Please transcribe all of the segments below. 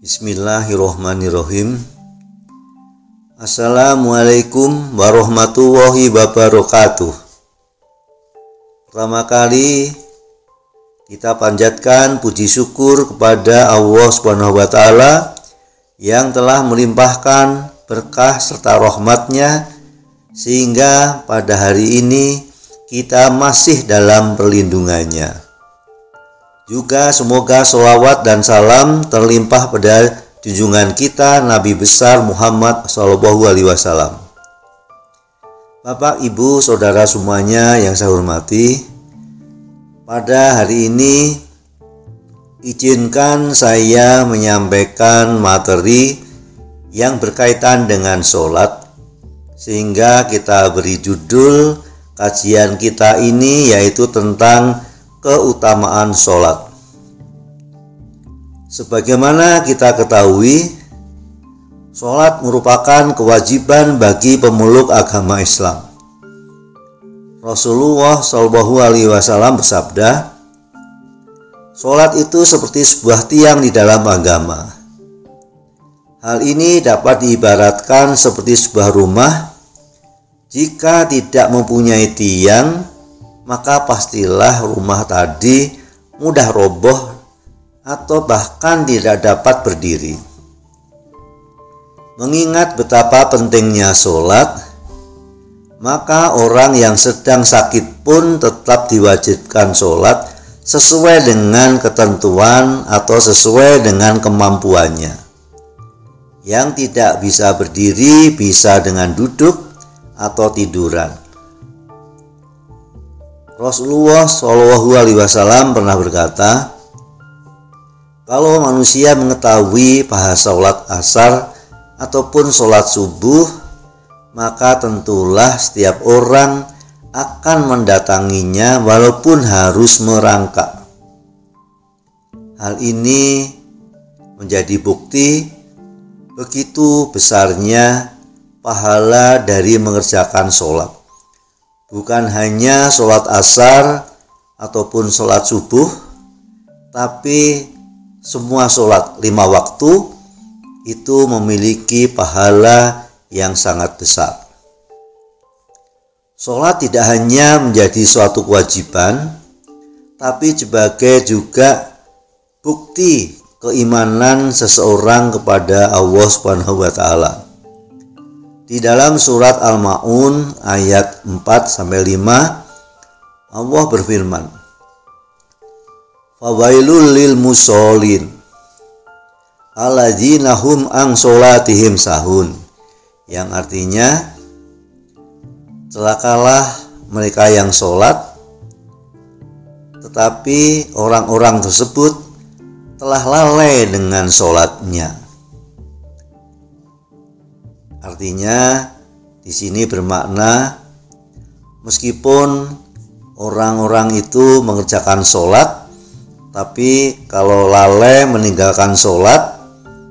Bismillahirrohmanirrohim Assalamualaikum warahmatullahi wabarakatuh Pertama kali kita panjatkan puji syukur kepada Allah Subhanahu wa taala yang telah melimpahkan berkah serta rahmatnya sehingga pada hari ini kita masih dalam perlindungannya. Juga semoga selawat dan salam terlimpah pada junjungan kita Nabi besar Muhammad Shallallahu Alaihi Wasallam. Bapak, Ibu, Saudara semuanya yang saya hormati, pada hari ini izinkan saya menyampaikan materi yang berkaitan dengan sholat sehingga kita beri judul kajian kita ini yaitu tentang keutamaan sholat. Sebagaimana kita ketahui, sholat merupakan kewajiban bagi pemeluk agama Islam. Rasulullah Shallallahu Alaihi Wasallam bersabda, sholat itu seperti sebuah tiang di dalam agama. Hal ini dapat diibaratkan seperti sebuah rumah. Jika tidak mempunyai tiang, maka pastilah rumah tadi mudah roboh atau bahkan tidak dapat berdiri. Mengingat betapa pentingnya sholat, maka orang yang sedang sakit pun tetap diwajibkan sholat sesuai dengan ketentuan atau sesuai dengan kemampuannya. Yang tidak bisa berdiri bisa dengan duduk atau tiduran. Rasulullah Shallallahu Alaihi Wasallam pernah berkata, kalau manusia mengetahui bahasa sholat asar ataupun sholat subuh, maka tentulah setiap orang akan mendatanginya walaupun harus merangkak. Hal ini menjadi bukti begitu besarnya pahala dari mengerjakan sholat bukan hanya sholat asar ataupun sholat subuh, tapi semua sholat lima waktu itu memiliki pahala yang sangat besar. Sholat tidak hanya menjadi suatu kewajiban, tapi sebagai juga bukti keimanan seseorang kepada Allah Subhanahu wa taala. Di dalam surat Al-Maun ayat 4 sampai 5 Allah berfirman Fawailul lil musolin alladzina hum ang solatihim sahun. Yang artinya celakalah mereka yang sholat tetapi orang-orang tersebut telah lalai dengan sholatnya Artinya di sini bermakna meskipun orang-orang itu mengerjakan sholat tapi kalau lalai meninggalkan sholat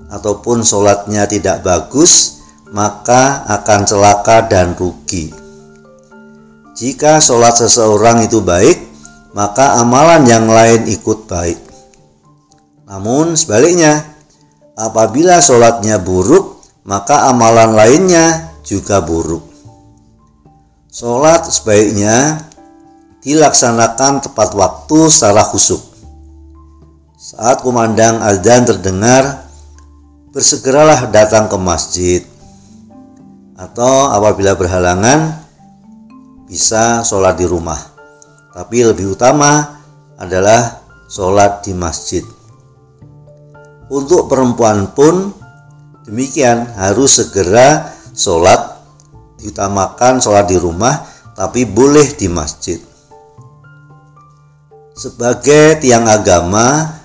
ataupun sholatnya tidak bagus maka akan celaka dan rugi. Jika sholat seseorang itu baik maka amalan yang lain ikut baik. Namun sebaliknya apabila sholatnya buruk maka amalan lainnya juga buruk. Sholat sebaiknya dilaksanakan tepat waktu secara khusyuk. Saat kumandang azan terdengar, bersegeralah datang ke masjid. Atau apabila berhalangan, bisa sholat di rumah. Tapi lebih utama adalah sholat di masjid. Untuk perempuan pun Demikian harus segera sholat diutamakan sholat di rumah tapi boleh di masjid. Sebagai tiang agama,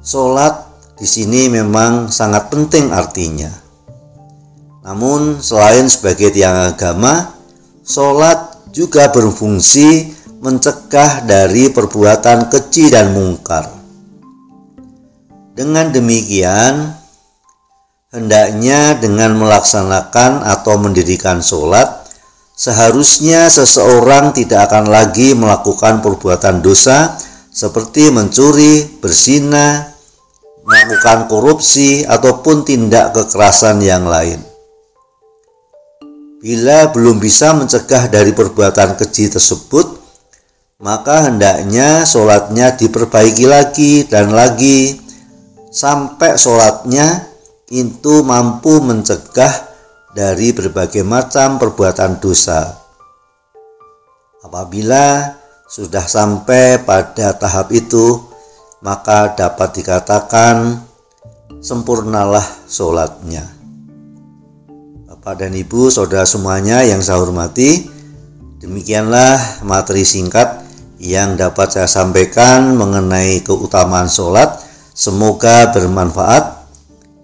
sholat di sini memang sangat penting artinya. Namun selain sebagai tiang agama, sholat juga berfungsi mencegah dari perbuatan keji dan mungkar. Dengan demikian, Hendaknya dengan melaksanakan atau mendirikan sholat, seharusnya seseorang tidak akan lagi melakukan perbuatan dosa seperti mencuri, berzina, melakukan korupsi ataupun tindak kekerasan yang lain. Bila belum bisa mencegah dari perbuatan keji tersebut, maka hendaknya sholatnya diperbaiki lagi dan lagi sampai sholatnya itu mampu mencegah dari berbagai macam perbuatan dosa. Apabila sudah sampai pada tahap itu, maka dapat dikatakan sempurnalah sholatnya. Bapak dan Ibu, saudara semuanya yang saya hormati, demikianlah materi singkat yang dapat saya sampaikan mengenai keutamaan sholat. Semoga bermanfaat.